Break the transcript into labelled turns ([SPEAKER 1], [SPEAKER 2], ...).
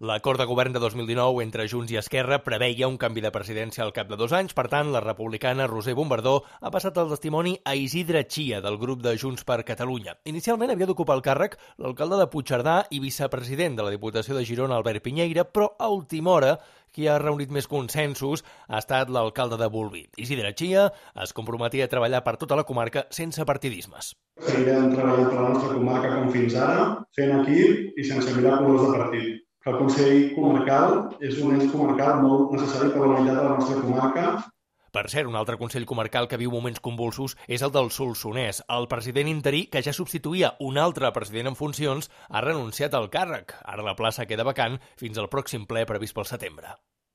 [SPEAKER 1] L'acord de govern de 2019 entre Junts i Esquerra preveia un canvi de presidència al cap de dos anys, per tant, la republicana Roser Bombardó ha passat el testimoni a Isidre Chia, del grup de Junts per Catalunya. Inicialment havia d'ocupar el càrrec l'alcalde de Puigcerdà i vicepresident de la Diputació de Girona, Albert Pinyeira, però a última hora qui ha reunit més consensos ha estat l'alcalde de Bolví. Isidre Chia es comprometia a treballar per tota la comarca sense partidismes.
[SPEAKER 2] Seguirem treballant per la nostra comarca com fins ara, fent equip i sense mirar colors de partit el Consell Comarcal és un ens comarcal molt necessari per a la unitat de la nostra comarca.
[SPEAKER 1] Per cert, un altre Consell Comarcal que viu moments convulsos és el del Solsonès. El president interí, que ja substituïa un altre president en funcions, ha renunciat al càrrec. Ara la plaça queda vacant fins al pròxim ple previst pel setembre.